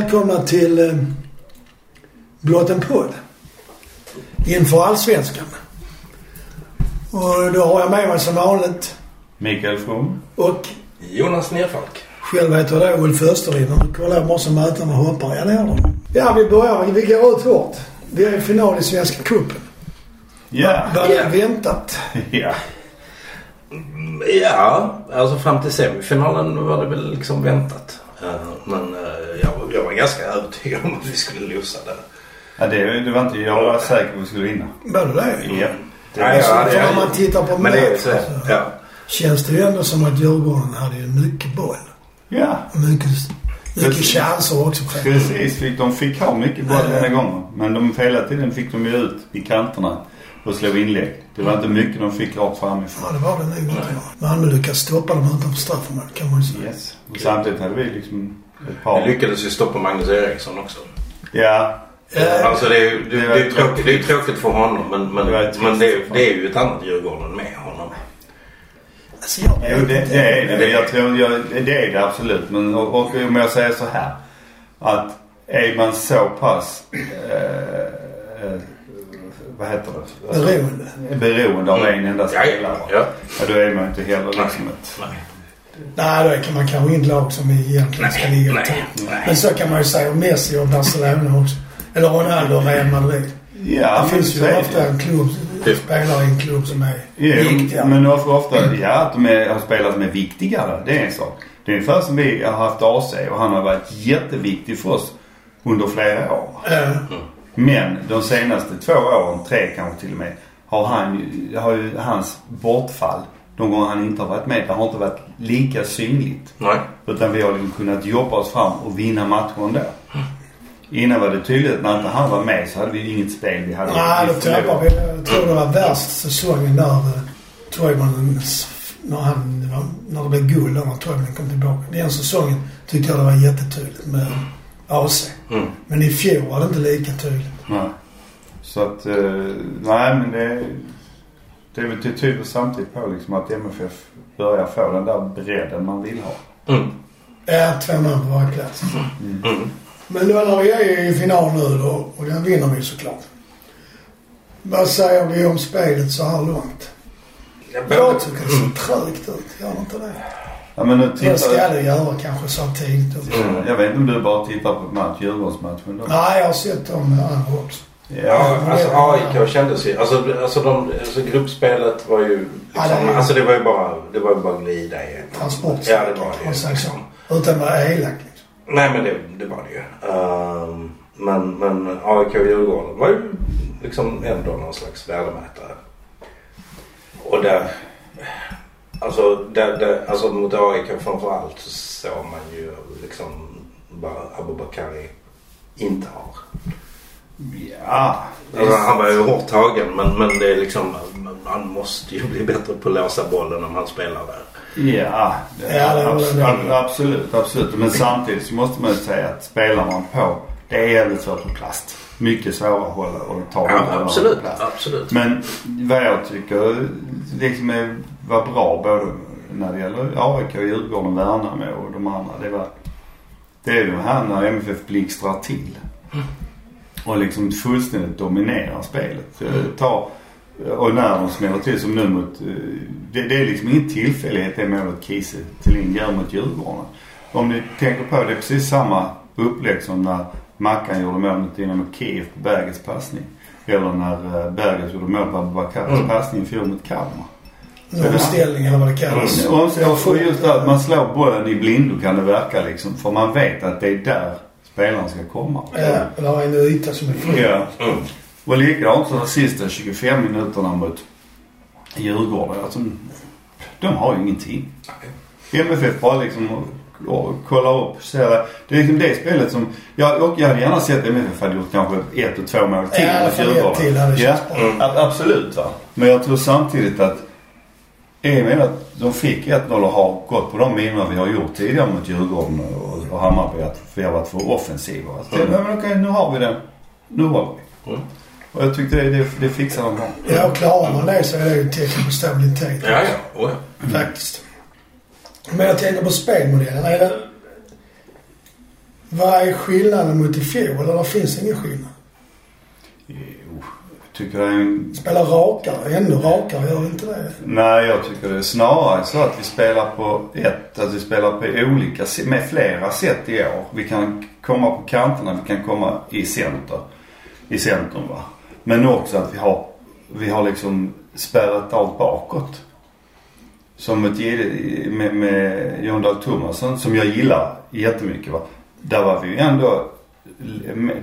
Välkomna till eh, Blott en podd. Inför Allsvenskan. Och då har jag med mig som vanligt Mikael From. och Jonas Nerfalk. själv heter jag då Ulf Österlind. Och kolla jag måste möta med hoppare. Ja, det gör de. Ja, vi börjar. Vi går ut hårt. Vi är i final i Svenska cupen. Ja. Var det Ja. väntat? Ja. Ja, alltså fram till semifinalen var det väl liksom väntat. Eh, Men eh, jag, var- ganska övertygad om att vi skulle losa det. ja det, det var inte jag var säker på att vi skulle vinna. Var det det? Ja. Det Ja, var ja, så. det- För om man tittar på det är match så. Ja. känns det ju ändå som att Djurgården hade ju mycket boll. Ja. Mycket, mycket Precis. chanser också. Precis. Fick, de fick ha mycket boll den här gången. Men de, hela tiden fick de ju ut i kanterna och slå inlägg. Det var inte mycket de fick rakt Ja, framifrån. det var det nog inte. Malmö lyckades stoppa dem utanför straffområdet kan man ju säga. Yes. Och samtidigt hade vi liksom par... Vi lyckades ju stoppa Magnus Eriksson också. Ja. Eh, Alltså det är ju det, Det det är tråkigt, det är tråkigt för honom men, men, Det men det, det är ju ett annat Djurgården med honom. alltså jag Jo, det, det är det. Jag tror, jag, det är det absolut. Men och, och om jag säger så här. Att är man så pass... Eh, eh, vad heter det? Alltså, Beroende. beroende av en enda Ja, ja, spelare. ja. Ja, då är man inte heller liksom ett... Nej. Nej, då kan man kanske inte lag som egentligen ska ligga i Nej, nej. Men så kan man ju säga om Messi och Barcelona också. Eller Ronaldo och Real Madrid. Ja, det finns ju det. ofta en klubb, Det- spelare i en klubb som är Jo, viktiga. men ofta, ofta ja, att de är, har spelare som är viktigare. Det är en sak. Det är ungefär som vi har haft AC och han har varit jätteviktig för oss under flera år. Eh, Men de senaste två åren, tre kanske till och med, har, han, ju- har ju hans bortfall, de gånger han inte har varit med, det har inte varit lika synligt. Nej. Utan vi har liksom kunnat jobba oss fram och vinna matcher ändå. Innan var det tydligt att när inte han var med så hade vi inget spel. Vi hade Nej, då tappar förlorade. vi. Jag tror det var värst säsongen där. eh, Toivonen, när, han, när det blev guld när Toivonen kom tillbaka. Den säsongen tyckte jag det var jättetydligt med AC. Mm. Men i fjol var det inte lika tydligt. Nej. Så att, eh, nej men det, det är väl det tyder samtidigt på liksom att MFF börjar få den där bredden man vill ha. Mm. Ja, två man på varje plats. Mm. Men nu när vi är i final nu då, och den vinner vi såklart. Vad säger vi om spelet så här långt? Jag Jag tycker det ser trögt ut. Gör det inte det? Ja men nu Det ska det göra kanske så tidigt. Mm. Jag vet inte om du bara tittar på match, Djurgårdsmatchen då? Nej, jag har sett dem andra också. Ja, alltså AIK kändes ju... Alltså, alltså, de, alltså gruppspelet var ju... Ja, Liksom, det är- Alltså det var ju bara, det var ju bara glida i ett. Transport. Ja, det var det ju. Liksom. Utan att vara elak liksom. Nej, men det, det var det ju. Ehm, men, men AIK och Djurgården var ju liksom ändå någon slags värdemätare. Och där... Alltså, där, där, alltså mot AIK framförallt så såg man ju liksom vad Abubakari inte har. Ja. Alltså, han var ju hårt tagen men, men det är liksom... Han måste ju bli bättre på att låsa bollen om han spelar där. Ja, det, Ja, det absolut, absolut, absolut. Men samtidigt så måste man ju säga att spelar man på, det är jävligt svårt med plast. Mycket svårare att hålla och ta Ja, absolut. plast. Absolut. Men vad jag tycker liksom är, var bra både när det gäller AIK, Djurgården, Värnamo och de andra. Det var, det är de här när MFF blixtrar till. Och liksom fullständigt dominerar spelet. Eh, Ta, och när de smäller till som nu mot, eh, det, det är liksom ingen tillfällighet det målet Kiese Thelin gör mot Djurgården. Om ni tänker på det, är precis samma upplägg som när Mackan gjorde mål mot Dynamo Kiev på Bergets passning. Eller när eh, Berget gjorde mål på Abubakaris Mm. passning i fjol mot Kalmar. Omställning eller vad det kallas. Och, och just det att man slår bollen i blindo kan det verka liksom. För man vet att det är där spelaren ska komma. Ja, det har en yta som är fri. Ja. Mm. Och likadant så de sista 25 minuterna mot Djurgården. Alltså, de har ju ingenting. MFF bara liksom och, kollar upp. Ser det. det är liksom det spelet som... Jag, och jag hade gärna sett MFF hade gjort kanske ett och två mål till Ja, mot fall ett Djurgården. till hade Ja. Mm. absolut va. Men jag tror samtidigt att i och med att de fick 1-0 och har gått på de minorna vi har gjort tidigare mot Djurgården och, och Hammarby att vi har varit för offensiva. Mm. men okej, nu har vi den. Nu håller vi. Mm. Och jag tyckte det, det, det fixar de bra. Ja, och klarar man det så är det ju ett tecken på stabilitet. Ja, ja. Oh, ja. Faktiskt. Men jag tänker på spelmodellen. Är det... Vad är skillnaden mot i fjol? Eller finns ingen skillnad? Tycker det är en... Spelar rakare, ännu rakare, gör inte det? Nej, jag tycker det är snarare så att vi spelar på ett, att vi spelar på olika, med flera sätt i år. Vi kan komma på kanterna, vi kan komma i center, i centrum va. Men också att vi har, vi har liksom spärrat av bakåt. Som ett med, med John Dahl Tomasson som jag gillar jättemycket va. Där var vi ju ändå,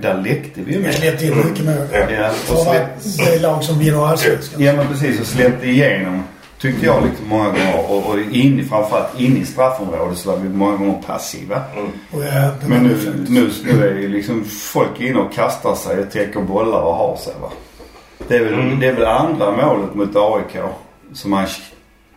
där läckte vi ju Vi med. släppte in mycket mål. Ja, och släpp, det lag som vinner allsvenskan. Ja men precis och släppte igenom tyckte jag liksom många gånger och, och in, framförallt in i straffområdet så var vi många gånger passiva. Det Men nu, nu, nu är ju liksom folk inne och kastar sig och täcker bollar och har sig va. Det är väl, Mm. det är väl andra målet mot AIK som man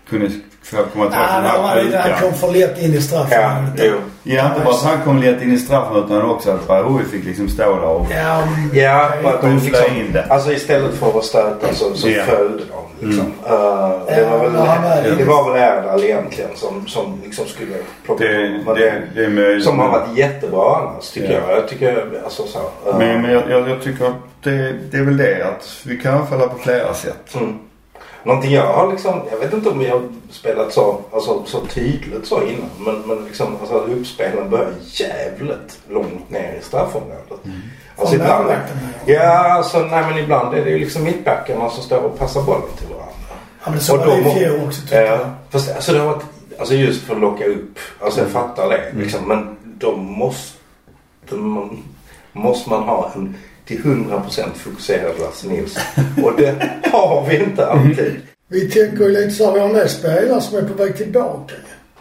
kunde få komma tillbaka Ja, till det den här lite, han kom för lätt in i Ja, straffområdet. jo. Ja inte bara att han kom lätt in i straffen utan också att Raoui fick liksom stå där och Ja, Ja, för att de liksom, in det. alltså istället för att stöta så, så Ja. följde de liksom. Mm. Eh, det, var väl, Ja, det var väl Erdal egentligen som, som liksom skulle plocka det, det, det är möjligt. Som har varit jättebra annars tycker Ja. jag. Jag tycker alltså så. eh, Men, men jag, jag, jag tycker att det, det är väl det att vi kan falla på flera sätt. Mm. Någonting jag har liksom, jag vet inte om har spelat så, alltså, så tydligt så innan. Men, men liksom, alltså uppspelen börjar jävligt långt ner i straffområdet. Alltså Från ibland, ja. alltså, nej men ibland är det ju liksom mittbackarna som står och passar bollen till varandra. Ja, men så Och var då det i fjol också tycker Ja, jag. fast alltså det har varit, alltså just för att locka upp. Alltså jag Mm. fattar det liksom. Men då måste man, måste man ha en till 100% fokuserad Lasse Nilsson. Och det har vi inte alltid. Vi tänker ju lite så här, vi har del spelare som är på väg tillbaka.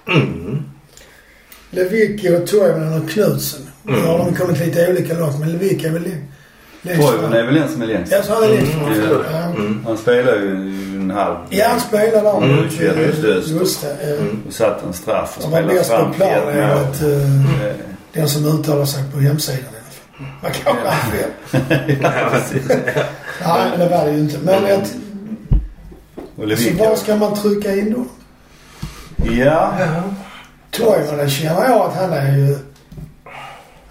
Mm. Lewicki och Toivonen och Knutsen. Nu Mm. har de kommit lite olika långt men Lewicki är väl längst Toivonen är väl den som är längst. Ja, så han är längst fram. Mm, Ja. Mm. Han spelar ju en halv. Ja, han spelar där. Mm, just det. Just det. Mm. Och satt en straff och Han var spelade bäst på fram plan ett mål. enligt uh, den som uttalar sig på hemsidan. Man kanske har fel. ja, precis. Nej, men det var det ju inte. Men ett, så var ska man trycka in då? Ja. Toivonen känner jag att han är ju...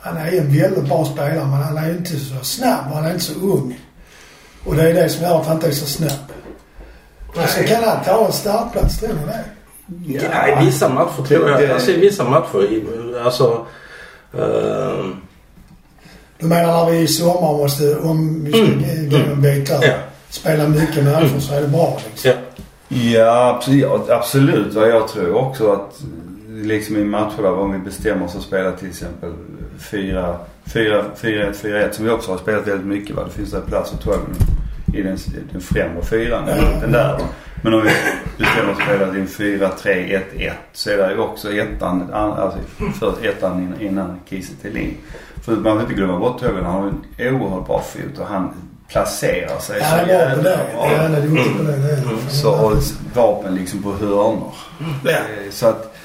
Han är ju en väldigt bra spelare men han är ju inte så snabb och han är inte så ung. Och det är det som gör att han inte är så snabb. Och så kan han ta en startplats, tror ni det? Ja, i vissa matcher tror jag. Alltså i vissa matcher. Alltså. ehm, Du menar när vi i sommar måste, om vi ska Mm, mm. över, ja. spela mycket matcher så är det bra liksom. Ja. Ja, absolut. Ja, absolut. Ja, Jag tror också att liksom i matcher där om vi bestämmer oss att spela till exempel 4 4 4-1, 4-1 som vi också har spelat väldigt mycket. Va? Det finns där plats för Toivonen i den, den främre fyran. Eller Den där. va. Men om vi bestämmer oss att spela till 4-3-1-1 så är det ju också ettan, an- alltså först ettan innan, innan Kiese Thelin. För man får inte glömma bort Toivonen. Han har en oerhört bra fot och han placerar sig Ja, han är bra. Ja, han är duktig på det. Mm. så och vapen liksom på hörnor. Ja. Så att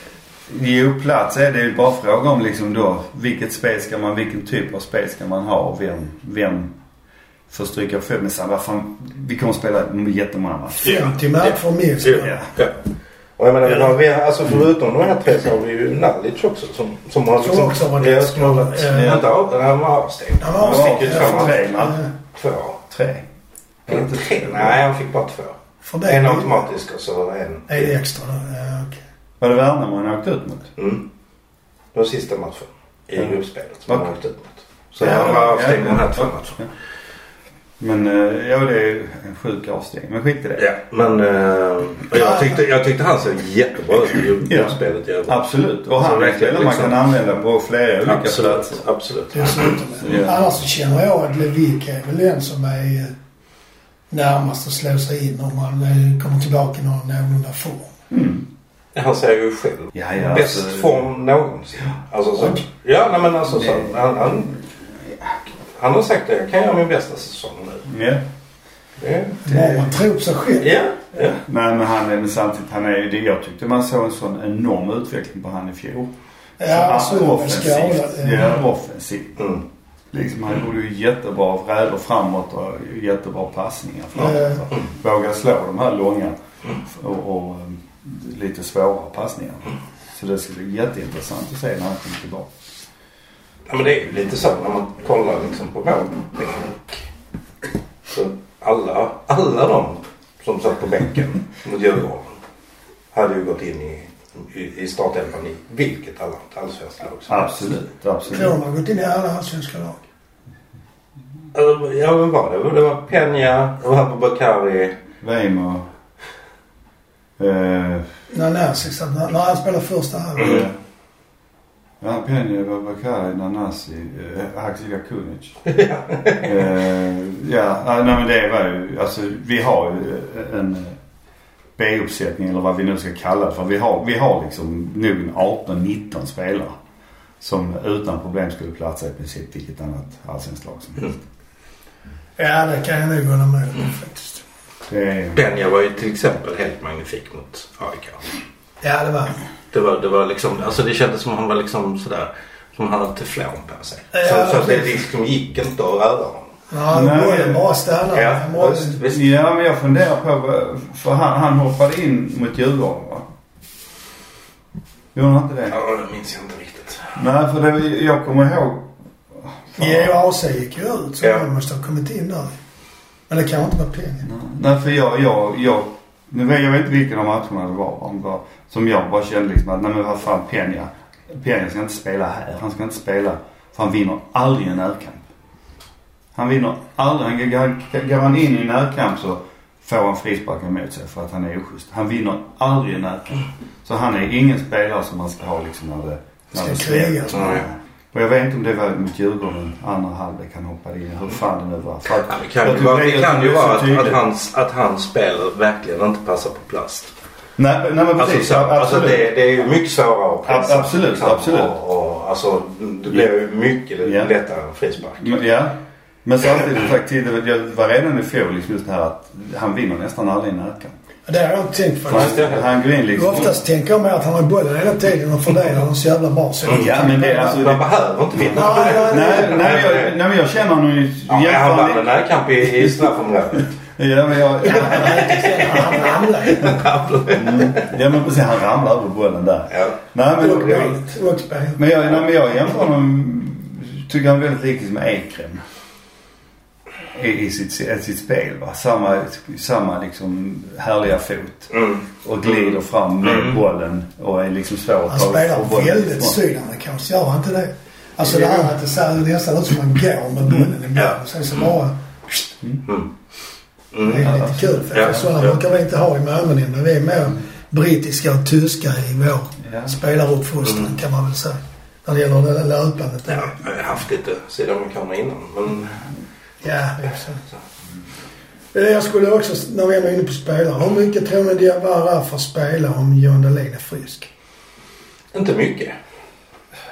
jo, plats är det ju bara fråga om liksom då vilket spel ska man, vilken typ av spel ska man ha och vem, vem får stryka på Men sen vad fan, vi kommer att spela jättemånga matcher. 50 matcher minst. Ja. Ja. Ja. Och jag menar, vi har, vi har, alltså förutom de här tre så har vi ju Nalic också som, som har Som också var ja, har varit, Ja. inte av, han var avstängd. Han var Han avstängd, fick ju ja. två. Tre, Två. Tre. Inte tre. Nej, han fick bara två. För det En automatisk och så en. det extra? Ja, okej. Var det Värnamo han åkte ut mot? Mm. Det var sista matchen i Ja. gruppspelet som han åkte ut mot. Så Ja, han var avstängd ja, de här ja. två matcherna. Men eh, ja, det är en sjuk avstängning. Men skit i det. Ja, men eh, jag, tyckte, jag tyckte han såg jättebra ut i Ja. gruppspelet i övrigt. Absolut. Och Alltså, han är en spelare man liksom- kan använda på flera olika Absolut, platser. absolut. Dessutom. Ja. Annars så känner jag att Lewicki är väl den som är eh, närmast att slå sig in om han eh, kommer tillbaka i någon någorlunda form. Mm. Han säger ju själv. Ja, ja, Bäst alltså- form någonsin. Alltså så. Ja, nej men alltså så. Han, han, han har sagt det. Jag kan göra min bästa säsong nu. Ja. Det, Bara man tror på sig själv. ja, ja. Nej men han är men samtidigt, han är ju det. Jag tyckte man såg en sån enorm utveckling på han i fjol. Ja, Så så det offensivt. Ja, offensivt. Mm. Liksom, han gjorde ju jättebra räder framåt och jättebra passningar framåt. Ja. Våga slå de här långa och, och um, lite svåra passningarna. Så det ska bli jätteintressant att se när han kommer tillbaka. Ja, men det är ju lite så när man kollar liksom på vår bänk. Så alla, alla de som satt på bänken mot Djurgården hade ju gått in i, i, i startelvan i vilket annat allsvenskt lag som. Absolut, Tror absolut. de har gått in i alla allsvenska lag. Alltså, Ja, vem var det? Det var Peña, det var Abubakari. Weimar. Eh, När exakt. När, han spelade första halvan. eh, ja, Penja, Babakari, Nanasi, eh, Haksika Kunic. eh, ja, nej men det var ju, alltså vi har ju en eh, B-uppsättning eller vad vi nu ska kalla det för. Vi har, vi har liksom nog en 18-19 spelare. Som utan problem skulle platsa i princip vilket annat allsvenskt lag som helst. Ja, det kan jag nog hålla med om faktiskt. Peña var ju till exempel helt magnifik mot AIK. Ja, det var Det var, det var liksom, alltså det kändes som han var liksom sådär, som han hade teflon på sig. Ja, så, så att det liksom gick inte att röra honom. Ja, Nej. bollen bara stannade. Ja, Han visst, visst. Ja, men jag funderar på, för han, han hoppade in mot Djurgården va? Gjorde han inte det? Ja, det minns jag inte riktigt. Nej, för det, jag kommer ihåg... Fan. Ja, AC gick ju ut så Ja. han måste ha kommit in där. Men det kan inte vara pengar. Nej, för jag, jag, jag, nu vet jag inte vilken av matcherna det var, om det var som jag bara kände liksom att, nej men vad fan Peña. Peña ska inte spela här. Han ska inte spela, för han vinner aldrig en närkamp. Han vinner aldrig, han, går- han in i en närkamp så får han frisparken emot sig för att han är oschysst. Han vinner aldrig en närkamp. Så han är ingen spelare som man ska ha liksom när det, när Ska det kriga. Och jag vet inte om det var mot Djurgården, andra halvlek han hoppade in. Hur fan det nu var. För att, Ja, det kan jag ju vara, det jag kan ju vara att, att, hans, att hans spel verkligen inte passar på plast. Nej, nej men Alltså, precis. så, alltså det, det är ju mycket svårare att pressa. Ab- absolut, absolut. Och, och, alltså, det blir ju mycket Ja. lättare frispark. Ja. Men samtidigt det var- redan i fjol liksom just det här att han vinner nästan aldrig en närkamp. Det har jag inte tänkt. Nej. Han, går in liksom. Oftast tänker jag mig att han har bollen hela tiden och fördelar den så jävla bra. Så Ja men det är alltså... Man behöver inte vinna. Nej, nej, Nej, jag, nej men jag känner honom ju Ja, men han vann en närkamp i, i straffområdet. Ja men jag... Han ramlar Mm, ja men precis, han ramlar över bollen där. Ja. Nej men... Benet. Men jag, nej, men jag jämför honom, tycker han är väldigt lik med Ekrem. I, sitt, i sitt spel va. Samma, samma liksom härliga fot. Mm. Och glider fram med Mm. bollen och är liksom svår att Han ta spelar få bollen väldigt ifrån. sydamerikanskt, gör han inte det? Alltså det här att det ser nästan ut som man går med bollen i Ja. och sen så bara... Mm. Det Mm. är lite kul för Ja, sådana ja. brukar vi inte ha i Malmö nu, men vi är mer brittiska och tyska i vår Ja. spelaruppfostran Mm. kan man väl säga. När det gäller det löpandet. Ja, jag har haft lite sydamerikaner innan men... Ja, så. Eh, Jag skulle också, när vi är inne på spelare, hur mycket tror ni Diawara får spela om John Dahlin är frisk? Inte mycket.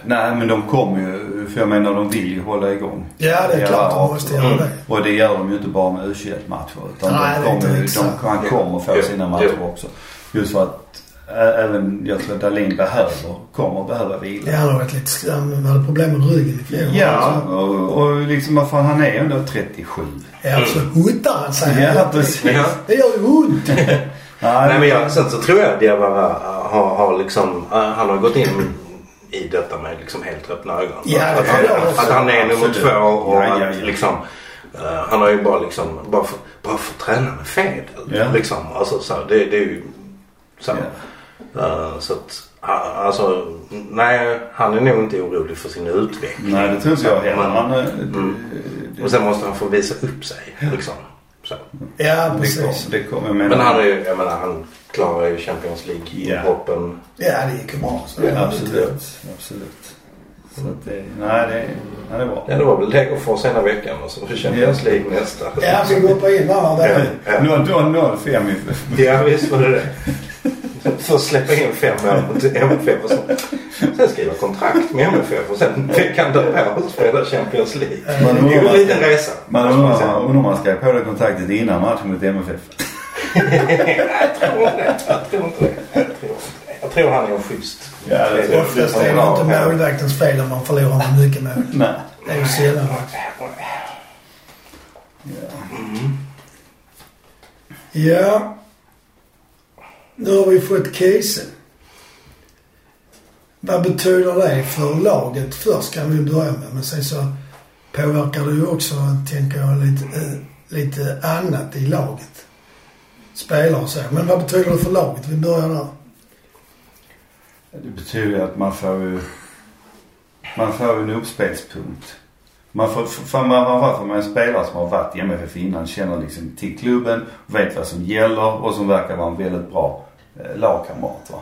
Nej men de kommer ju, för jag menar de vill ju hålla igång. Ja, det är Ja, klart de och- måste göra det. Och det gör de ju inte bara med U21-matcher. Utan Nej, de kommer, de, han kommer få sina matcher också. Just för att även, jag tror att Dahlin behöver, kommer behöva vila. Ja, han har varit lite, han hade problem med ryggen i fjol. Ja, och, och liksom vad fan han är ändå 37. Ja, så huttar han sig Ja, precis. Ja. Det gör ju ont. Nej men jag, sen så tror jag att Diawara har, har liksom, äh, han har gått in i detta med liksom helt öppna ögon. Ja, att, han, också. att han är nummer två och Ja, ja, att liksom äh, han har ju bara liksom, bara för, bara för att träna med Fedel. Ja. Liksom. Alltså så, det, det är ju så. Ja. Äh, så att, alltså, nej han är nog inte orolig för sin utveckling. Nej det tror inte jag heller. Men- Han, Mm. det, Och sen måste han få visa upp sig liksom. Så. Ja, det, precis. det kommer. Jag menar, Men han är ju, jag menar han klarar ju Champions Ja. League-hoppen. Ja, det gick ju bra. Så Ja, absolut. Absolut. Så att det, nej det, ja, det är bra. Ja, det var väl Degerfors ena veckan och så Champions League nästa. Ja, vi går på in där. där. Ja. 0-0-5 i Ja, visst var det det. Först släppa in fem mål mot MFF och så. Sen skriva kontrakt med MFF och sen veckan därpå spela Champions League. Man Det är ju en liten resa. Man måste man säga. undrar om man skrev på det kontraktet innan matchen mot MFF. Jag tror inte det. Jag tror inte det. Jag tror, inte det. jag tror han är en schysst. Ja, det tror. Oftast är det inte målvaktens fel om man förlorar med mycket mål. Nej. Det är ju sällan. Ja. Nu har vi fått Kiese. Vad betyder det för laget först kan vi börja med. Men sen så påverkar det ju också, tänker jag, lite, eh, lite annat i laget. Spelare och så. Men vad betyder det för laget? Vi börjar där. Det betyder ju att man får ju, man får en uppspelspunkt. Man får, för man har varit med en spelare som har varit i MFF innan, känner liksom till klubben, vet vad som gäller och som verkar vara en väldigt bra eh, lagkamrat. Va?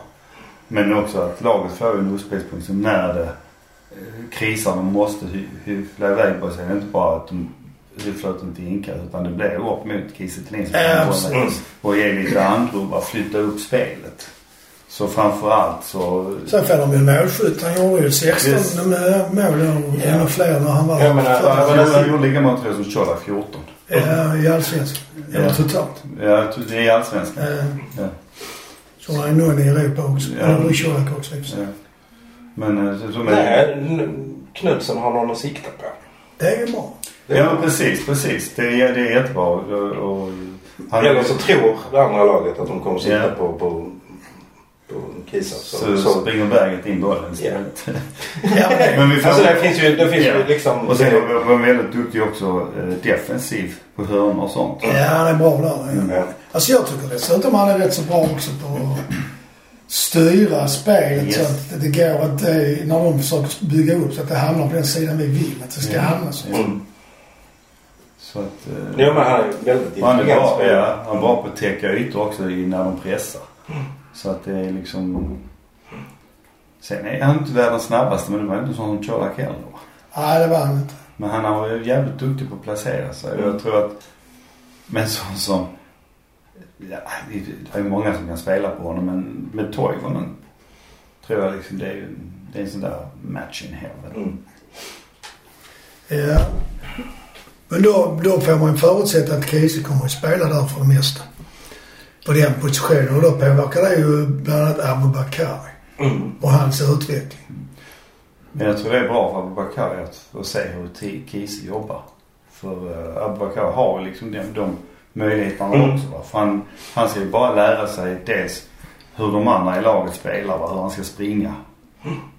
Men också att laget får en uppspelspunkt som när det eh, krisar, de måste hy, hyfla iväg på sig. Det är inte bara att de hyflar ut till Inka utan det blir upp mot Kiese Thelin som kan och ge lite andrum, bara flytta upp spelet. Så framförallt så Sen får de ju en målskytt. Han gjorde ju 16 Yes. med mål och ännu fler när han var Jag menar, tror gjorde lika många tror jag som Colak 14. Ja, i allsvenskan. Eller Ja. totalt. Ja, i Allsvenskan. Ja. Så har han någon i Europa också. Ja. Eller i Colak också. Ja. Men eh, så, så men, Nej, Knutsen har någon att sikta på. Det är ju bra. Ja men precis, precis. Det är, det är jättebra. Och, och, han, Eller så tror det andra laget att de kommer sitta Ja. på, på, på Kisa. Så, så, så, springer berget in bollen istället. Ja, men det, Men vi får, Alltså det finns ju, det finns Ja. ju liksom... och sen var var väldigt duktig också eh, defensiv på hörnor och sånt. ja, han är bra där. Ja. Ja. Alltså jag tycker dessutom han är rätt så bra också på att styra spelet Yes. så att det går att det, när de försöker bygga upp så att det hamnar på den sidan vi vill att det ska Ja. hamna så. Mm. Så att... eh, Jo men han är väldigt och han är intelligent bra, ja, han är bra på att täcka ytor också i, när de pressar. Så att det är liksom... Sen är han inte världens snabbaste men det var inte sån som Colak heller. va? Nej, det var han inte. Men han har varit jävligt duktig på att placera sig. Och jag tror att med en sån som... Ja, det är ju många som kan spela på honom men med Toivonen tror jag liksom det är, ju- det är en sån där match in heaven. Mm. Ja. Men då, då får man förutsätta att Kiese kommer att spela där för det mesta. På den positionen. Och då påverkar det ju bland annat Abubakari Mm. och hans utveckling. Men jag tror det är bra för Abubakar att, att se hur Kiese jobbar. För uh, Abubakar har ju liksom de, de möjligheterna Mm. också. Va? För han, han ska ju bara lära sig dels hur de andra i laget spelar, va? hur han ska springa.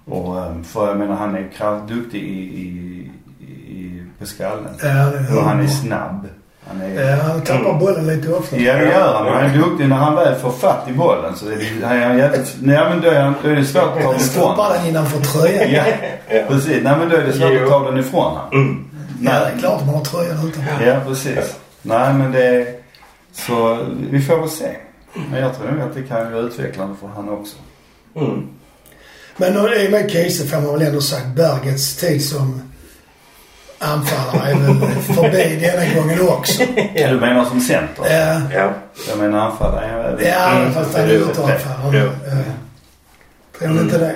Och, um, för jag menar han är kraft, duktig i, i, i, på skallen. Ja, Och han är snabb. Han är, Ja, han tappar bollen lite ofta. Ja det gör han. Men han är duktig när han väl får fatt i bollen. Så är det, han är jävligt... Nej men då är, han, då är det svårt att ta den ifrån Stoppar den innanför tröjan. Ja, precis. Nej men då är det svårt Jo. att ta den ifrån honom. Mm. Ja, det är klart man har tröjan utanför. Ja, precis. Nej men det är... Så vi får väl se. Men jag tror nog att det kan vara utvecklande för han också. Mm. Men i och med Kiese får man väl ändå sagt Bergets tid som anfallare är väl förbi denna gången också. Du menar som center? Ja, Ja. Jag menar anfallare. ja Mm. fast han är. Ja. Tror ni inte det?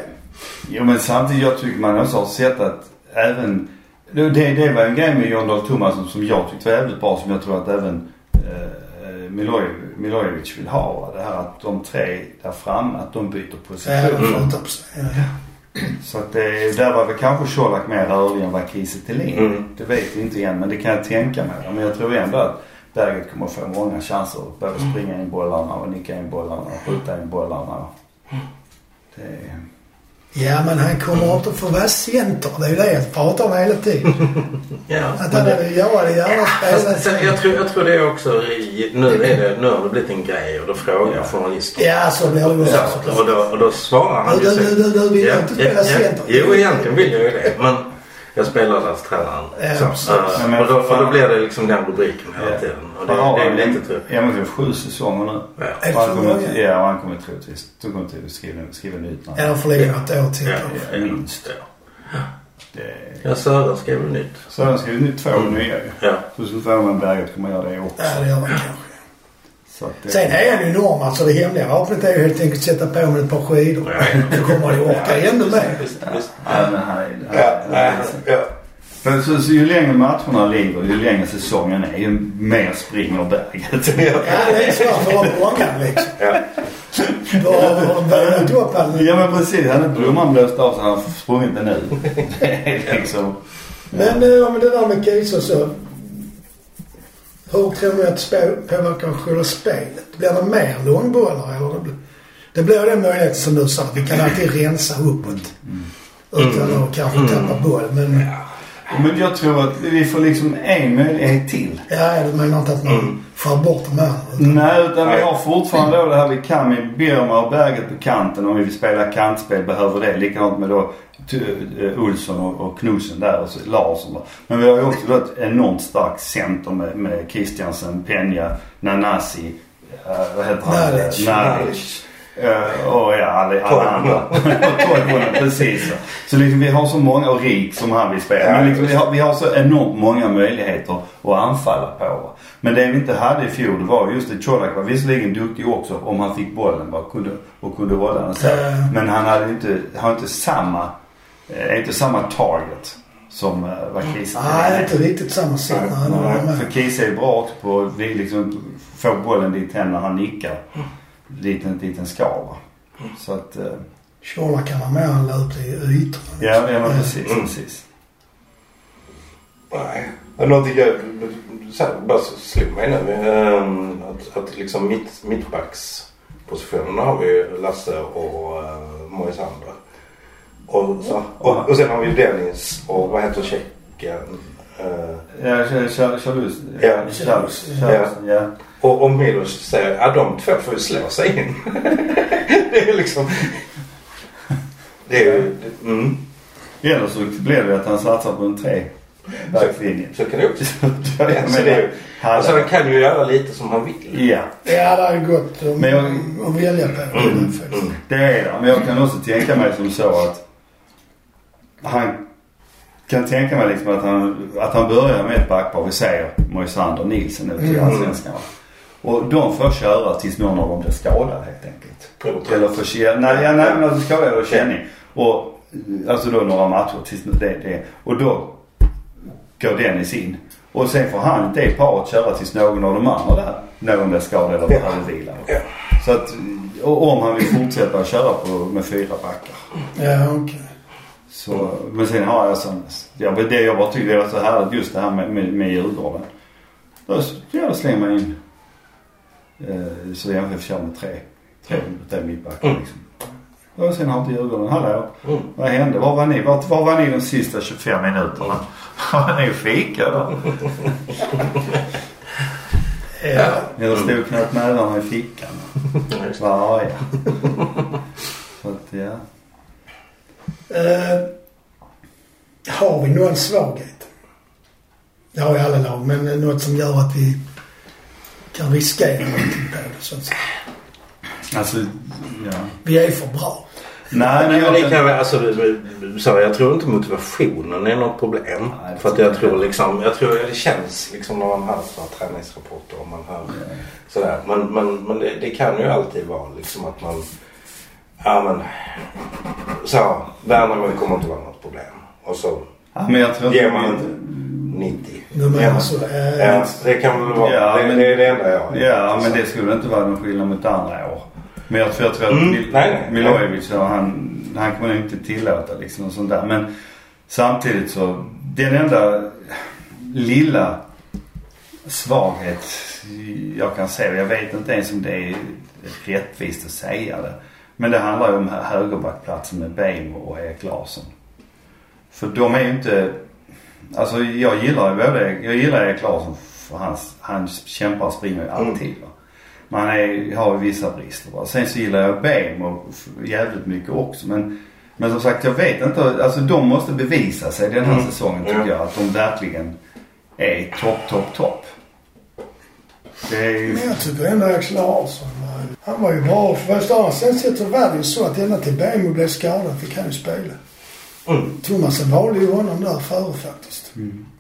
Jo men samtidigt jag tycker man också har sett att även... Det, det var en grej med John Dahl Tomasson som jag tyckte var jävligt bra som jag tror att även eh, Miloj- Milojevic vill ha. Det här att de tre där framme, att de byter Ja, de position. flyttar på sig. Ja. Så att det, där var väl kanske Colak mer rörlig än vad Kiese Mm. Det vet vi inte igen men det kan jag tänka mig. Men jag tror ändå att Berget kommer få många chanser att både springa in bollarna och nicka in bollarna och skjuta in bollarna. Det, ja, men han kommer inte få vara center. Det är ju det jag pratar om hela tiden. Ja. Att han hade jag gärna spelat. sen, jag, tror, jag tror det är också i, nu, är det, nu har det blivit en grej och då frågar Ja. journalister. Ja, så blir det ju Ja, också. och, då, och då svarar han Du, ju du, så- du, du vill Ja, inte ja, spela ja. center. Jo, egentligen vill jag ju det. Men jag spelar lasttränaren. Ja, Så, äh, Ja, men och, då, och då blir det liksom den rubriken hela Ja. tiden. Och det, han har det är väl lite tufft. Ja men det är sju säsonger nu. Ja. Är det han kommer, ja, och han kommer troligtvis, de kommer till att skriva, skriva nytt namn. Ja, får ligga något år till. Ja, Ja, ja, minst. Ja, Det, ja Sören skrev väl nytt. så han skriver nytt två nya ju. Ja. Så så får man Berget kommer göra det också. Ja, det gör man kanske. Så att det, Sen är han ju enorm. Alltså det hemliga vapnet är ju helt enkelt att sätta på med ett par skidor. Ja, ja. Då kommer han ju orka ännu mer. Ja, men så, så ju längre matcherna lider, ju längre säsongen är, ju mer springer Berget. Ja, det är svårt för dem gången liksom. Ja. Då har de börjat upp han. Ja men precis. Han är blomman blåst av så han har sprungit den nu. Det är liksom... Men eh, om det där med Kiese så. Hur tror ni att spel- påverkar själva spelet? Blir det mer långbollar eller? Det, Det blir den möjligheten som du sa. Vi kan alltid rensa uppåt. Utan att kanske tappa boll. Men Men jag tror att vi får liksom en möjlighet till. ja, du menar inte att man får bort de här? utan- Nej, utan vi har fortfarande då det här vi kan med Birma och Berget på kanten om vi vill spela kantspel behöver det. Likadant med då Olsson och, och Knudsen där och så Larsson. Men vi har ju också då ett enormt starkt center med, med Christiansen, Peña, Nanasi, eh, vad heter han? Nalic. Eh, och ja, alla, andra. Tolv precis. Så liksom vi har så många, och Rik som han vill spela. Men liksom, vi, har, vi har så enormt många möjligheter att anfalla på. va. Men det vi inte hade i fjol det var just det Colak var visserligen duktig också om han fick bollen bara kunde, och kunde hålla den så. Men han hade inte, har inte samma, eh, inte samma target som eh, vad Kiese Nej, inte riktigt samma med. För Kiese är bra också på att vi liksom få bollen dit hen när han nickar. Liten, liten skal va. Så att, eh, Shola kan vara med han ut i ytorna. ja, ja men precis, Mm. precis. Nej. Någonting jag så här, bara slog mig nu. ehm, att, att liksom mitt, mittbackspositionen har vi Lasse och uh, Moisander. Och, så, och, och sen har vi Dennis och vad heter tjecken? Eh, Ja, Charlus. Ja. Charlus. Ja. Charlus, ja. och, och Milos säger att de två får ju slå sig in. det är liksom... Det är ju... Mm. Eller så blir det att han satsar på en tre backlinje. Så kan det också... Ja, så det är, alltså han kan ju göra lite som han vill. Ja, Ja, det är gott att, Men jag- att välja på. Mm, mm. det är det. Men jag kan också tänka mig som så att han kan tänka mig liksom att han, att han börjar med ett backpar. Vi säger Moisander Nilsen nu till Mm. Allsvenskan. va. Och de får köra tills någon av dem blir skadad helt enkelt. Eller får känning. Nej, ja, nej men alltså skadad eller känning. Och alltså då några matcher tills det, det. Och då går Dennis in. Och sen får han det paret köra tills någon av de andra där, någon blir skadad eller behöver vila. Så att, och om han vill fortsätta köra på, med fyra backar. Ja, okej. Så, men sen har jag sån, ja, men det jag bara tyckte det var så härligt just det här med, med, med Djurgården. Då, ja, då slänger man in eh, så MFF kör med tre, tre, tre mittbackar Mm. liksom. Och sen har inte Djurgården, hallå, Mm. vad hände? Var var ni? Var, var var ni de sista 25 minuterna? Var ni och fika då? Ja. Eller stod knappt nävarna i fickan? Var arga. Så att ja. Eh, har vi någon svaghet? Det har ju alla lag, men något som gör att vi kan riskera någonting på det så att säga. Alltså, ja. Vi är för bra. Nej, men jag det kan... alltså, så jag tror inte motivationen är något problem. Nej, för att jag tror liksom, jag tror det känns liksom när man hör så här träningsrapporter och man hör sådär. Men, men, men det, det kan ju alltid vara liksom att man, ja men, så Värnamo kommer inte vara något problem. Och så Ja, men jag tror ger inte... man 90. Du menar så? Eh, Ja, det kan väl vara, Ja, det, men- det är det enda jag Ja, men det skulle inte vara någon skillnad mot andra år. Men jag tror, jag tror att Mm, Mil- nej, nej. Milojevic, han, han kommer inte tillåta liksom och sånt där. Men samtidigt så, den enda lilla svaghet jag kan se, jag vet inte ens om det är rättvist att säga det. Men det handlar ju om högerbackplatsen med Beijmo och Erik Larsson. För de är ju inte, alltså jag gillar ju både, jag gillar Erik Larsson för hans, han kämpar och springer ju alltid va. Men han är, har ju vissa brister va. Sen så gillar jag Beijmo jävligt mycket också men men som sagt jag vet inte, alltså de måste bevisa sig den här Mm. säsongen tycker Ja. jag. Att de verkligen är topp, topp, topp. Det är ju... Men jag tycker ändå Axel Larsson, han var ju bra. För året. Sen så var det ju så att ända till Bemo blev skadad fick han ju spela. Mm. Thomasen valde ju honom där före faktiskt.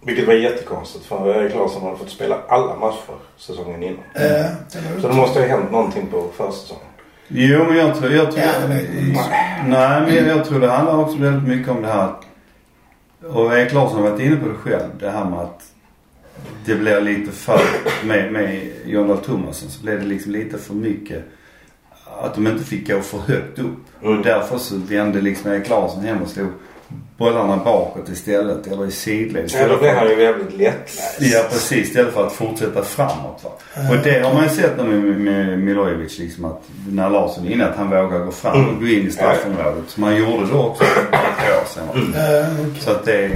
Vilket var jättekonstigt för Erik Larsson hade fått spela alla matcher säsongen innan. Det var Så det måste ju ha hänt någonting på försäsongen. Jo men jag tror, jag tror, Ja, det vet jag. nej men jag, jag tror det handlar också väldigt mycket om det här. Och Erik Larsson har varit inne på det själv. Det här med att det blir lite för, med, med John Dahl Tomasson så blev det liksom lite för mycket. Att de inte fick gå för högt upp. Mm. Och därför så vände liksom Erik Larsson hem och slog bollarna bakåt istället eller i sidled. Ja, då blir han ju väldigt lättläst. Ja precis, istället för att fortsätta framåt. Va? Och det har man ju sett nu med, med Milojevic liksom att när Larsson är inne att han vågar gå fram Mm. och gå in i straffområdet. Som han gjorde då också för ett år sedan. va? Mm. Okej. Så att det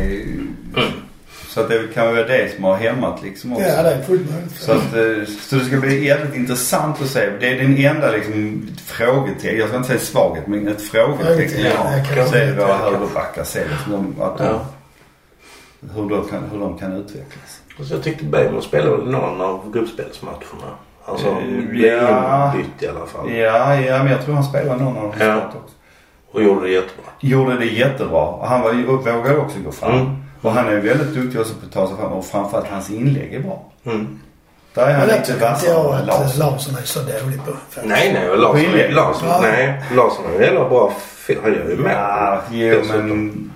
Så att det kan vara det som har hämmat liksom också. Ja, det är fullt möjligt. Så, att, eh, så det ska bli jävligt intressant att se. Det är den enda liksom frågetecken. Jag ska inte säga svaghet men ett frågetecken jag Ja, det har. Är det jag våra högerbackar. Se liksom att de, Ja. hur, de kan, hur de kan utvecklas. Så jag tyckte Bejmo spelade någon av gruppspelsmatcherna. Alltså Eh, blev ja. inbytt i alla fall. Ja, ja men jag tror han spelar någon av dem Ja. också. Och gjorde det jättebra. Gjorde det jättebra. Och Han var, ju- vågade också gå fram. Mm. Och han är väldigt duktig också på att ta sig fram. Och framförallt hans inlägg är bra. Mm. Där är han Men det lite jag vassare än att Larsson. Larsson är så dålig på. faktiskt. Nej, nej. Larsson, Skiljer. Larsson, Ja. nej, Larsson ju jävla bra. Han gör ju mål. Ja, jo men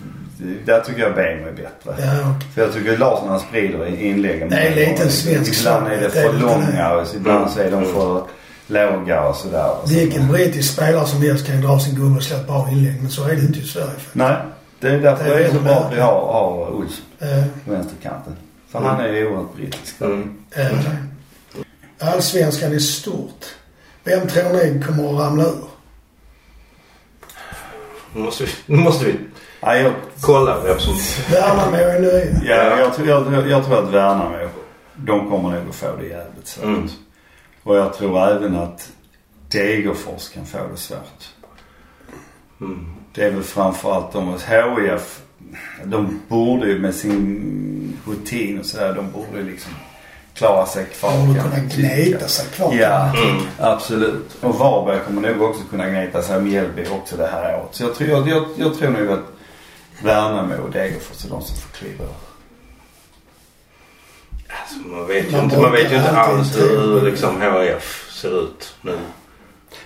där tycker jag Bejmo är bättre. Ja, okej. För jag tycker Larsson han sprider i inläggen. Det är en liten svensk Ibland är det för det är lite långa och ibland så är de Mm. för låga och sådär. Vilken brittisk spelare som helst kan dra sin gummi och slå ett bra inlägg. Men så är det inte i Sverige. faktiskt. Nej, det är därför Det är är så bra att vi har, har Olsson Eh, på vänsterkanten. För Mm. han är ju oerhört brittisk. Mm. eh, Allsvenskan i stort. Vem tror ni kommer att ramla ur? Nu måste vi, nu måste vi Ja, jag, kolla vem som... Värnamo är nya. ja, jag, tror- jag, jag, jag tror att Värnamo, de kommer nog att få det jävligt svårt. Mm. Och jag tror även att Degerfors kan få det svårt. Mm. Det är väl framförallt de hos HIF. De borde ju med sin rutin och sådär, de borde ju liksom klara sig kvar. De borde kan kunna gneta sig kvar. Ja, Mm. absolut. Och Varberg kommer nog också kunna gneta sig om Mjällby också det här året. Så jag tror, jag, jag, jag tror nog att Värnamo och Degerfors är de som får kliva. Alltså, man vet ju Man inte, man vet ju inte alls hur liksom HIF ser ut nu.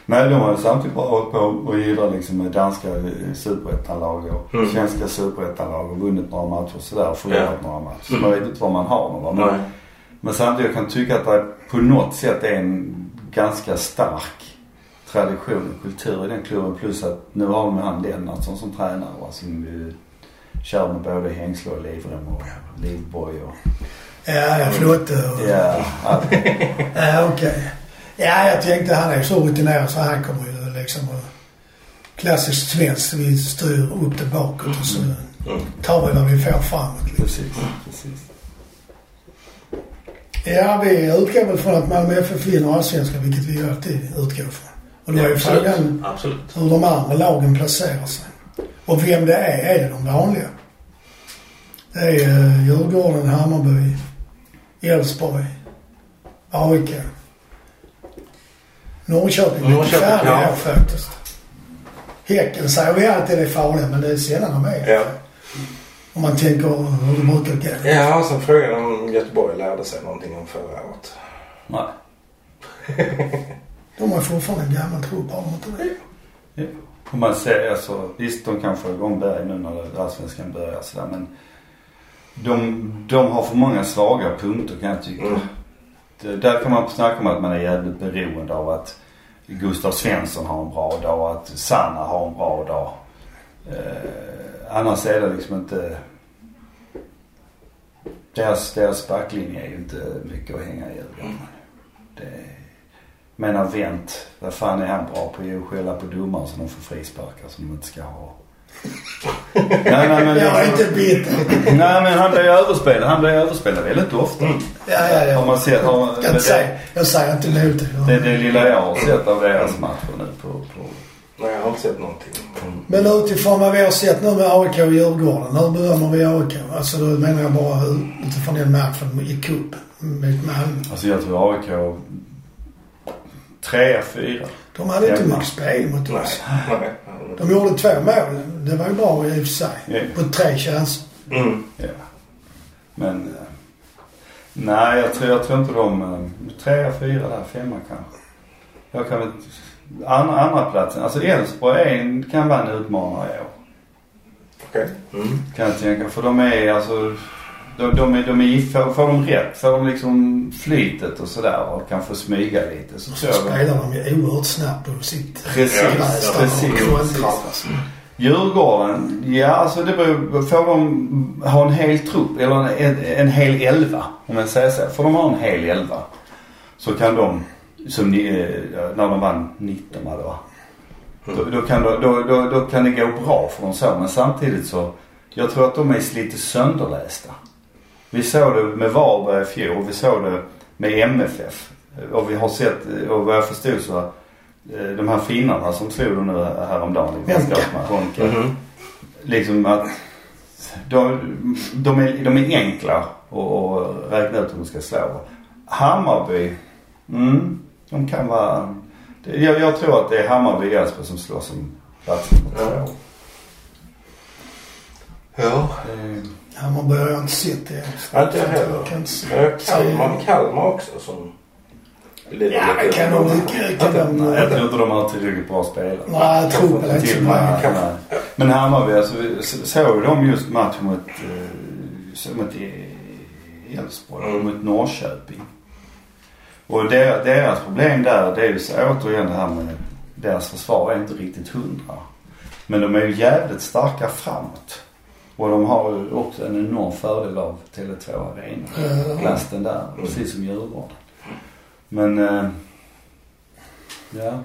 Nej, de har ju samtidigt bara hållit på och gillar liksom med danska eh, superettanlag och Mm. svenska superettanlag och vunnit några matcher sådär och förlorat Ja. några matcher. Så Mm. man vet inte vad man har någon. Men, Nej. men samtidigt jag kan tycka att det på något sätt är en ganska stark tradition och kultur i den klubben. Plus att nu har de han Lennartsson som tränare va, som ju kör med både hängsle och livrem och livboj och... Ja, ja, Flotte och... Ja, allt. Ja, okej. Ja, jag tänkte han är ju så rutinerad så han kommer ju liksom. Klassiskt svenskt. Vi styr upp det bakåt och så Mm. tar vi vad vi får framåt. Liksom. precis, precis. Ja, vi utgår väl från att Malmö FF vinner allsvenskan, vilket vi ju alltid utgår från. Och då är ju absolut. frågan Absolut. hur de andra lagen placerar sig. Och vem det är, är det de vanliga? Det är uh, Djurgården, Hammarby, Elfsborg, AIK. Norrköping är Norrköping, färdiga ja. här faktiskt. Häcken säger vi alltid är farliga, men det är sällan de är Ja. Om man tänker hur det brukar gå. Ja, sen frågan om Göteborg lärde sig någonting om förra året. Nej. De har fortfarande en gammal trupp, har de inte det? Ja. Och man ser alltså, visst de kan få igång Berg nu när allsvenskan börjar sådär men de, de har för många svaga punkter kan jag tycka. Mm. Eh, där kan man snacka om att man är jävligt beroende av att Gustav Svensson har en bra dag och att Sanna har en bra dag. Eh, annars är det liksom inte... Deras, deras backlinje är ju inte mycket att hänga i julgranen. Det menar Wendt, vad fan är han bra på? Jo, skälla på domaren så de får frisparkar som de inte ska ha nej, nej, men Jag är inte bitter. Nej men han blir överspelad. Han blir överspelad väldigt ofta. Ja, ja, ja. Har man sett, har Jag, kan det, inte säga, jag säger inte emot det det. är det lilla jag har sett av deras matcher nu på, på Nej, jag har inte sett någonting. Men utifrån vad vi har sett nu med AIK och Djurgården. Hur bedömer vi AIK? Alltså då menar jag bara utifrån den matchen i cupen mot Malmö. Alltså jag tror AIK trea, fyra. De hade inte mycket spel mot Nej. oss. Nej. De gjorde två mål. Det var ju bra i och för sig. Ja. På tre chanser. Mm. Ja. Men eh, nej jag tror, jag tror inte de, eh, trea, fyra där, femma kanske. Jag kan väl, andra, andra platsen. Alltså Elfsborg kan vara en utmanare i år. Okej. Mm. Kan jag tänka. För de är alltså, de, de är, de är, får, får de rätt, får de liksom flytet och sådär och kan få smyga lite så tror jag spelar de ju oerhört snabbt på sitt Precis, precis, alltså. Djurgården, ja alltså det beror Får de ha en hel trupp eller en, en hel elva om jag säger så. Får de ha en hel elva så kan de, som ni, eh, när de vann 19 var det va? Då, då, kan, då, då, då kan det gå bra för dem så. Men samtidigt så, jag tror att de är lite sönderlästa. Vi såg det med Varberg i fjol. Vi såg det med MFF. Och vi har sett, och vad jag förstod så, eh, de här finnarna som slog dem nu häromdagen i Honka. vänskapsmatch. Honka. Mhm. Liksom att de, de, är, de är enkla att att räkna ut hur de ska slå. Hammarby, mm, de kan vara... det- Jag, jag tror att det är Hammarby och Elfsborg som slåss om på Ja. två. Ja. Det- Hammarby har jag inte sett det. Ja, inte jag heller. Jag kan. Ja, Kalmar, Kalmar också som... Lite, Ja, men kan de? Kan de... Nej, jag tror inte de har tillräckligt bra spelare. Nej, truppen är inte så nej. Men Hammarby, alltså, såg de just matchen mot, eh, mot i- Elfsborg, Mm. mot Norrköping. Och deras, deras problem där, det är ju så återigen det här med deras försvar är inte riktigt hundra. Men de är ju jävligt starka framåt. Och de har ju också en enorm fördel av Tele2 Arena. Plasten där, precis som Djurgården. Men, eh, ja.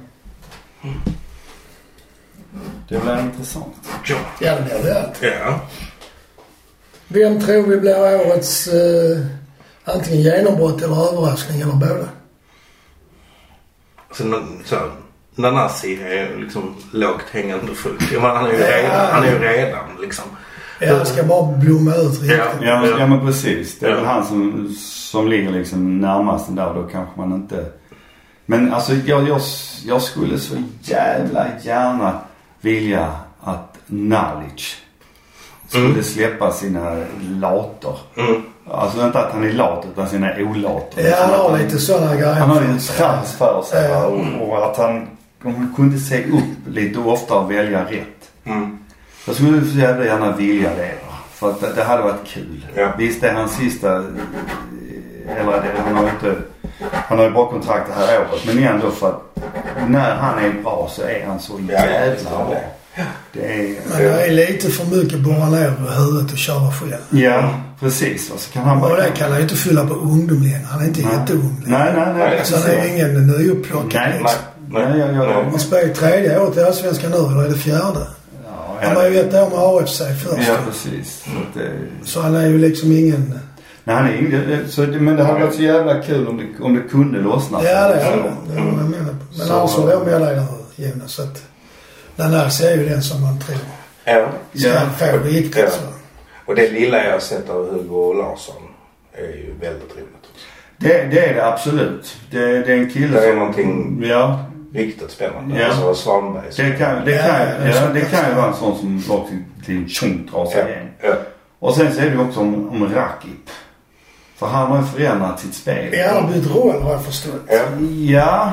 Det blir intressant. Ja. Ja, det blir det. Ja. Vem tror vi blir årets eh, antingen genombrott eller överraskning eller båda? Så, n- så Nanasi är ju liksom lågt hängande frukt. Han är ju Ja. redan, han är ju redan liksom. Ja, det ska bara blomma ut riktigt. Ja. Ja, men, ja men precis. Det är Ja. väl han som, som ligger liksom närmast den där. Då kanske man inte... Men alltså jag, jag, jag skulle så jävla gärna vilja att Nalic skulle Mm. släppa sina later. Mm. Alltså inte att han är lat utan sina olater. Ja, han har lite sådana grejer. Han har ju en trams för sig Ja. va? och, och att han, om han kunde se upp lite oftare och välja rätt. Mm. Jag skulle så jävla gärna vilja det. För att det, det hade varit kul. Ja. Visst det är hans sista, eh, eller det, han har ju inte, han har ju bara kontrakt det här året. Men ändå för att när han är bra så är han så Ja, ja, jävla ja. bra. Det är, Men det är lite för mycket borra ner på huvudet och köra själv. ja precis. Och så kan han Och bara... det kan han ju inte fylla på ungdom längre. Han är inte Nej. jätteung längre. Nej, nej, nej. Så han är ingen nyupplockad Nej, Nej. liksom. Nej, jag, jag, Nej. Han spelar ju tredje året i Allsvenskan nu, eller är det fjärde? Ja, Han var ju ett år med AFC först. Ja, precis. Så att det, Så han är ju liksom ingen... nej, han är ingen, så, det- men det hade varit så jävla kul om det, om det kunde lossna. Ja, det är det. Det vad jag menar. Men Så- dig där Jonas. Så att Nanasi är ju den som man tror Ja. ska Ja. få riktigt Ja. så. Och det lilla jag har sett av Hugo Larsson är ju väldigt roligt. Det, det är det absolut. Det, det är en kille Det är som... någonting- Ja. Riktigt spännande. Ja. Alltså Svanberg. Det kan, det Ja, kan, ja, det kan ju vara en sån som också till tjong drar sig Ja. igen. Ja. Och sen så är det ju också om, om Rakip. För han har ju förändrat sitt spel. Ja, han har bytt roll har jag förstått. Ja. Ja,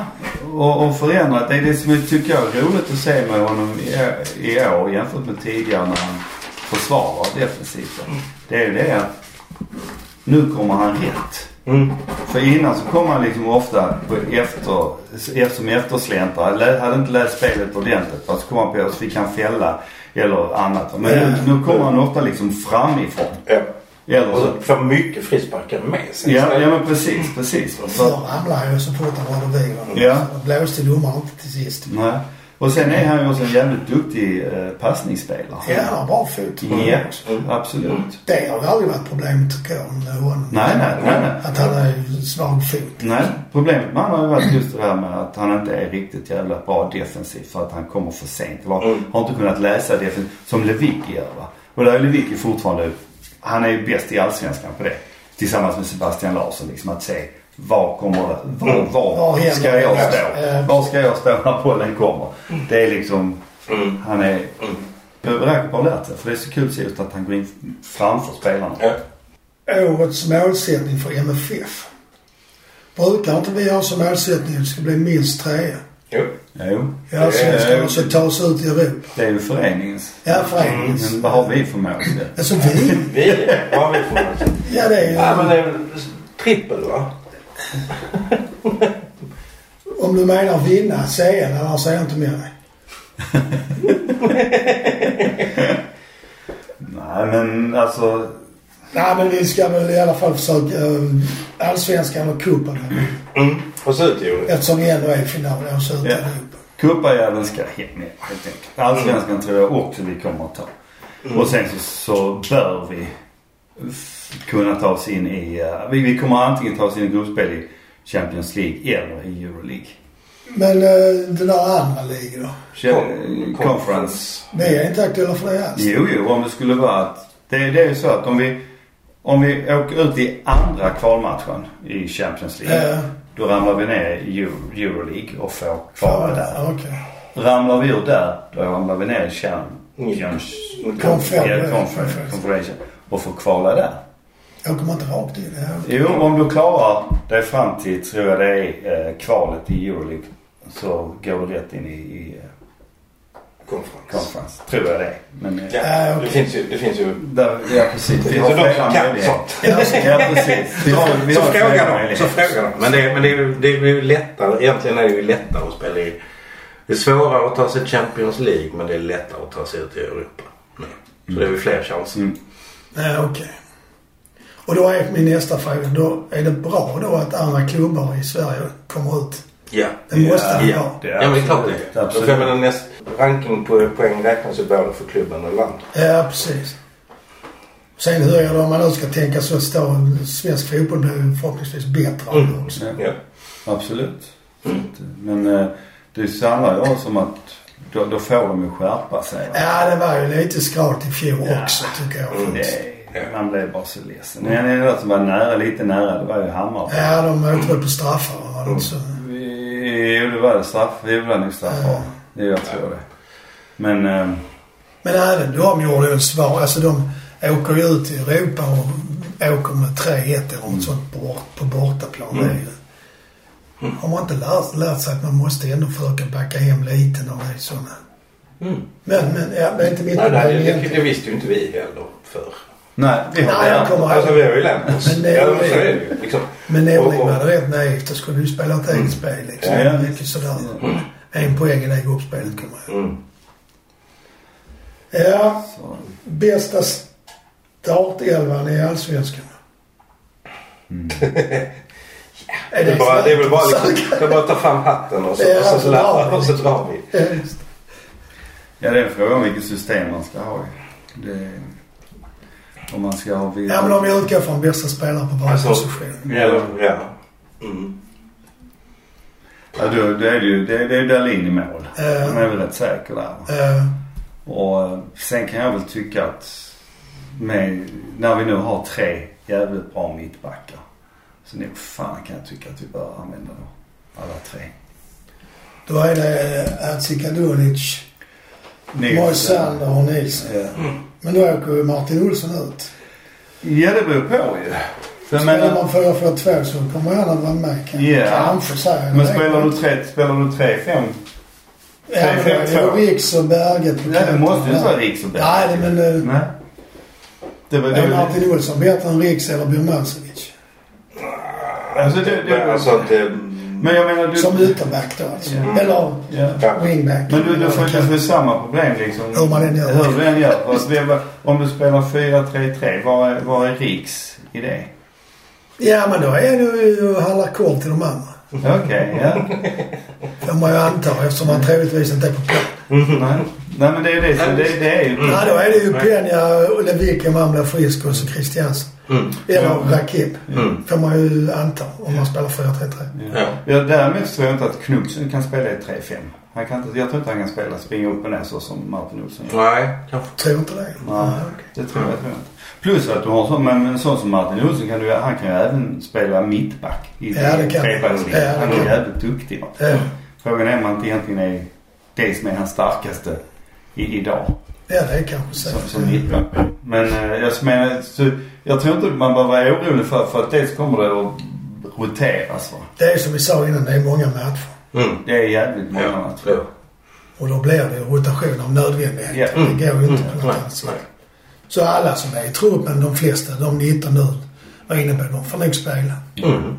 och, och förändrat. Det är det som jag tycker jag är roligt att se med honom i, i år jämfört med tidigare när han försvarar defensivt. Det är ju det att nu kommer han rätt. Mm. För innan så kom han liksom ofta på efter, efter som eftersläntrare. Lä- Hade inte läst spelet ordentligt. Så kom han på och så fick han fälla eller annat. Men nu, nu kommer han ofta liksom framifrån. Ja. Eller Och så, så får mycket frisparkar med sig. ja, ja men precis, precis. Så, ramlade han ju så fort han rörde. Ja. Så blåste domaren inte till sist. nej. Och sen är han ju också en jävligt duktig eh, passningsspelare. Ja, han bra fot. Ja, absolut. Det har ju aldrig varit problemet tycker jag med honom. Nej, nej, nej, nej. Att han är svag fot. Nej, problemet med honom har ju varit just det här med att han inte är riktigt jävla bra defensivt för att han kommer för sent. Eller Mm. har inte kunnat läsa defensivt som Lewicki gör va. Och där är Lewicki fortfarande, han är ju bäst i Allsvenskan på det. Tillsammans med Sebastian Larsson liksom att se var kommer det, var, Mm. var, ska jag stå? Ja. Var ska jag stå när bollen kommer? Det är liksom, Mm. han är, Mm. Rakic har lärt sig för det är så kul att se just att han går in framför spelarna. Ja. Årets målsättning för MFF. Brukar inte vi ha som målsättning att det ska bli minst trea? Jo. Jo, I Allsvenskan Eh, och så ta oss ut i Europa. det är ju föreningens. Ja, föreningens. Men vad har vi för målsättning? Alltså vi? Vi, vad har vi för något? Ja, det är ju... Ja men det är väl trippel va? Om du menar vinna CL, annars är jag inte med dig. Nej men alltså. Nej men vi ska väl i alla fall försöka uh, allsvenskan och cupen. Mm. Och så ut i Europa. Eftersom vi ändå är i final och så ut i Ja. Europa. Cuppajäveln ska hem helt enkelt. Allsvenskan tror jag också vi kommer att ta. Och sen så, så bör vi kunna ta oss in i, eh, vi, vi kommer antingen ta oss in i gruppspel i Champions League eller i Euroleague. Men uh, den där andra ligan då? Che- Conference. Det är inte aktuella för det alls. Jo, jo, om det skulle vara att, det, det är ju så att om vi, om vi åker ut i andra kvalmatchen i Champions League. Ja. Då ramlar vi ner i Euro, Euroleague och får kvala där. Ja, Okej. Ramlar vi ur där, då ramlar vi ner i Champions Conference. Ja, conference. Och får kvala där. Åker man inte rakt in? Jo, om du klarar dig fram till, tror jag det är, eh, kvalet i Euroleague. Så går du rätt in i, i eh, Konferens. conference. Tror jag det är. Men, eh, Ja, okej. det finns ju, det finns ju där, ja, precis. Vi har Så de som kan sånt. Ja, precis. Vi har, vi så har fråga dem. Så fråga dem. Men, det, men det, är, ju- det är ju lättare. Egentligen är det ju lättare att spela i... Det är svårare att ta sig Champions League men det är lättare att ta sig ut i Europa. nu. Så det är ju fler chanser. Mm. Ja, okej. Och då är min nästa fråga. Då är det bra då att andra klubbar i Sverige kommer ut? Ja. Det måste Ja, det ja. vara. Det Ja men det är klart det är. Absolut. För jag menar näst ranking på poäng räknas ju både för klubben och landet. Ja, precis. Sen hur är det om man nu ska tänka så att stå, svensk fotboll blir ju förhoppningsvis bättre det också. Ja. Ja. Absolut. Men eh, det handlar ju också om att då, då får de ju skärpa sig. va? Ja, det var ju lite skralt i fjol Ja. också tycker jag. Mm. Det, man blev bara så ledsen. En enda som var nära, lite nära, det var ju Hammarby. Ja, de åkte väl på straffar var det inte så? Jo, det var det straff. Straff. Ja. Det jag tror det. Men, eh, Men även de gjorde ju en svar. Alltså de åker ju ut i Europa och åker med 3-1 eller något sånt bort, på bortaplan. Ju, har man inte lärt, lärt sig att man måste ändå försöka backa hem lite när det är sådana. Mm. Men, men ja, är inte mitt Nej, nej, det, det, visste ju inte vi heller förr. nej, vi har Nej, jag kommer Alltså vi har ju lärt oss. Men ja, men så det. är det ju. Liksom. Men Norling hade rätt naivt. Då skulle du spela ett eget spel liksom. Ja. Mycket sådär. En poäng i det gruppspelet kommer jag. Mm. Ja, Så, bästa startelvan i Allsvenskan. mm. Är Det, är bara, det är väl bara liksom, det bara att ta fram hatten och så, och så, så drar, vi. och så drar vi. Ja, det. Är en fråga om vilket system man ska ha. Det, om man ska ha vid... Ja, men om vi utgår från bästa spelare på varje Alltså, position. Ja. Mm. Ja, då, det är det ju, det, det är Dahlin i mål. Han är väl rätt säker där. Eh, Och eh, sen kan jag väl tycka att med, när vi nu har tre jävligt bra mittbackar. Så nog fan kan jag tycka att vi bör använda dem. Alla tre. då är det Hadzikadunic, Moisander och Nilsson. Ja. Men då åker ju Martin Olsson ut. ja, det beror på ju. För Spelar man 4-4-2 så kommer han att vara med kanske. Ja. Kanske säger men spelar du tre, spelar du tre, fem? Ja, men är det 3-5-2. Riks och Berget på Nej, det måste ju inte vara Riks och Berg. Nej, men eh, Nej. Det var, det är var, Martin Olsson bättre än Riks eller Birmancevic? Alltså det, Men det, alltså att det... men jag menar du... Som ytterback då alltså. Ja. Eller. Ja. wingback. Men du, du får du får samma problem liksom. Hur man än gör. Hur du än gör. Vi- om du spelar 4-3-3, vad är, vad är Riks i det? Ja, men då är det ju handlar kort till de andra. Okej, ja. Får man ju anta eftersom han troligtvis inte är på plan. Nej men det är det som, det, det är ju... Ja, då är det ju Peña och Lewicki om han blir frisk och så Christiansen. Mm. Eller Ja. Rakip. Mm. Får man ju anta om man spelar 4-3-3. Ja. Ja. Ja, däremot tror jag inte att Knutsen kan spela i 3-5. Han kan inte, jag tror inte han kan spela springa upp och ner så som Martin Olsson gör. Nej, kanske. Tror inte det. Nej, okej. det tror jag, tror jag inte. Plus att du har så, men en sån som Martin Olsson kan du, han kan ju även spela mittback i Ja, det kan han. trebackslinjen. Ja, det Han kan är han. jävligt duktig. Ja. Frågan är om han inte egentligen är det som är hans starkaste i, idag. Ja, det är kanske så. Som, som mittback. Men eh, jag menar, så, jag tror inte man behöver vara orolig för, för att dels kommer det att roteras va. Det är som vi sa innan, det är många matcher. Mm. Det är jävligt många Ja. matcher. Ja. Och då blir det rotation av nödvändighet. Ja. Det går ju inte Mm. på något annat sätt. Så alla som är i truppen, de flesta, de 19 nu, var inne på, de får nog spela. Mm.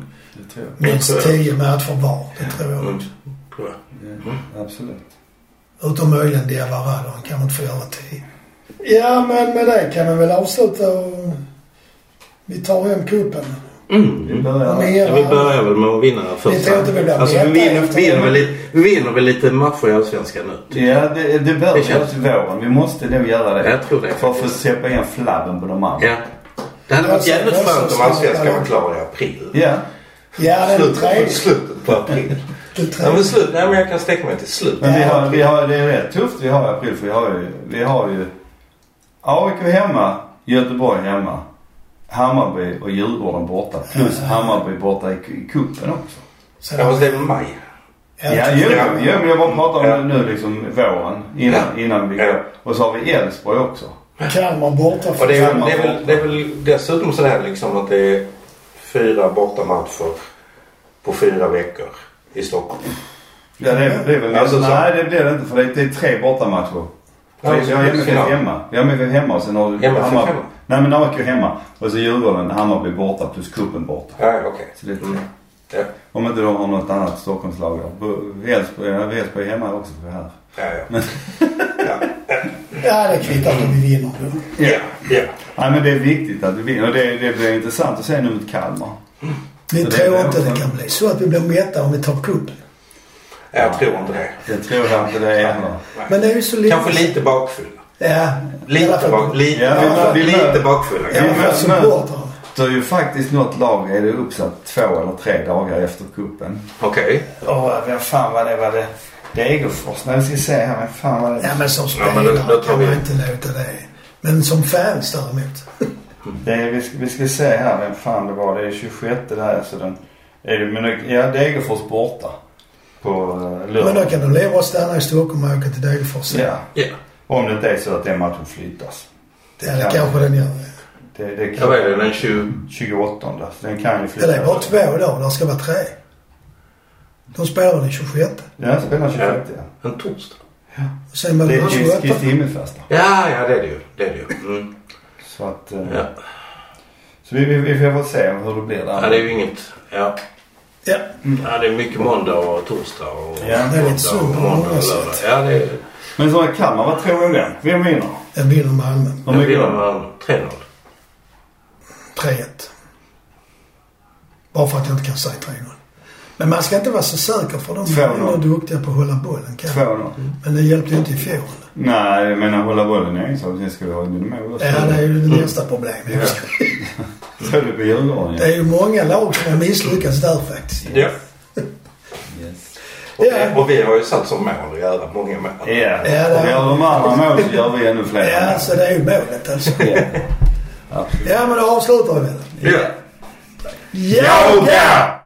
Minst Jag tror 10 matcher var, det tror jag Mm. också. Jag. Ja, absolut. Utom möjligen Diawara då. Han kan inte få göra 10. Ja, men med det kan vi väl avsluta och... Vi tar hem cupen. Mm. Vi börjar. Ja, vi börjar väl med att vinna första. tror inte vi blir alltså, vi vinner, det. väl lite, vi vinner väl lite matcher i Allsvenskan nu. Ja, det, det bör Det vi känns- våren. Vi måste nog göra det. Jag tror det. För att få släppa igen flabben på de andra. Ja. Det hade varit Alltså, jävligt det skönt om snabbt, Allsvenskan var klar i april. Ja. Ja, den Slutet, tredje. slutet på april. Ja, tredje. men slut, nej, men jag kan sträcka mig till slut. Men vi har, vi har, det är rätt tufft vi har i april för vi har ju, vi har ju AIK hemma, Göteborg hemma, Hammarby och Djurgården borta. Plus Hammarby borta i, i cupen också. Sen Ja, fast det är väl maj. Ja, Ja, jo, men jag bara pratar om nu liksom våren innan, innan vi går. Och så har vi Elfsborg också. Kalmar borta. Och det är, väl, det, är väl, det är väl dessutom sådär liksom att det är fyra bortamatcher på fyra veckor i Stockholm. Ja, det, är- det är väl Alltså, så- Nej, det blir det inte för det är, det är tre bortamatcher. Ja, vi har MFF hemma. Vi har MFF hemma och sen har vi MFF hemma? Nej men AIK hemma. Och så Djurgården, Hammarby borta plus cupen borta. Ja, okej. Så det är tre. Mm. Ja, Om inte de har något annat Stockholmslag då. Elfsborg är hemma också för det här. ja, ja. Men- ja. Ja, det kvittar om vi vinner ja. ja. Nej men det är viktigt att vi vinner. Och det, det blir intressant att se nu mot Kalmar. Vi Så det tror inte det kan bli så att vi blir mätta om vi tar cupen. Jag tror inte det. Jag tror jag inte det heller. Men det är ju så lite... Kanske lite bakfulla. Ja. Lite, bak, lite, Ja, lite, vi- vi- lite bakfulla. I alla Ja, fall men- supportrarna. Det är ju faktiskt något lag är det uppsatt två eller tre dagar efter cupen. Okej. Åh, vem fan var det? Var det Degerfors? Nej, vi ska se här. Vem fan var det? Ja, men som Ja, spelare men då- då kan vi- man inte låta det. Men som fans däremot. det är, vi, ska, vi ska se här vem fan det var. Det är 26 där så den... Är det, men det, ja, Degerfors borta. På uh, Men då lördag. kan du leva och stanna i Stockholm och åka till Degerfors. Ja. Ja. Om det inte är så att den matchen flyttas. Ja, det kanske den gör. Det, det Ja, kan, det? Den 20... 28. Så den kan ju Ja, flyttas. det är bara två dagar. Det ska vara tre. De spelar den 26. Ja, spelar 26 ja. En torsdag. Och sen Det det är 28. Kristi himmelsfärdsdag. Ja, ja det är det ju. Det är det ju. Mm. Så att... eh, Ja. Så vi, vi, vi får väl se hur det blir där. ja, det är ju inget... Ja. Ja. ja, det är mycket måndag och torsdag och Ja, det är lite synd och måndag många och lördag. Ja, det är... Men så Kalmar, vad tror du den? Vem vinner? Den vinner Malmö. Mycket vinner med 3-0. 3-1. Bara för att jag inte kan säga 3-0. Men man ska inte vara så säker för de är 2-0. ändå duktiga på att hålla bollen. Kan. 2-0. Men det hjälpte ju inte i fjol. Nej, jag menar hålla bollen en sak. Sen ska vi ha också. Ja, det är ju det nästa problem. Så är det på Djurgården Det är ju många lag som har misslyckats där faktiskt. Ja. Yes. Och, Ja. och vi har ju satt som mål att göra många mål. Ja. Ja, vi gör de andra mål så gör vi ännu fler. Ja, så det är ju målet alltså. Ja. Absolut. Ja, men då avslutar vi väl. Ja. Yoga!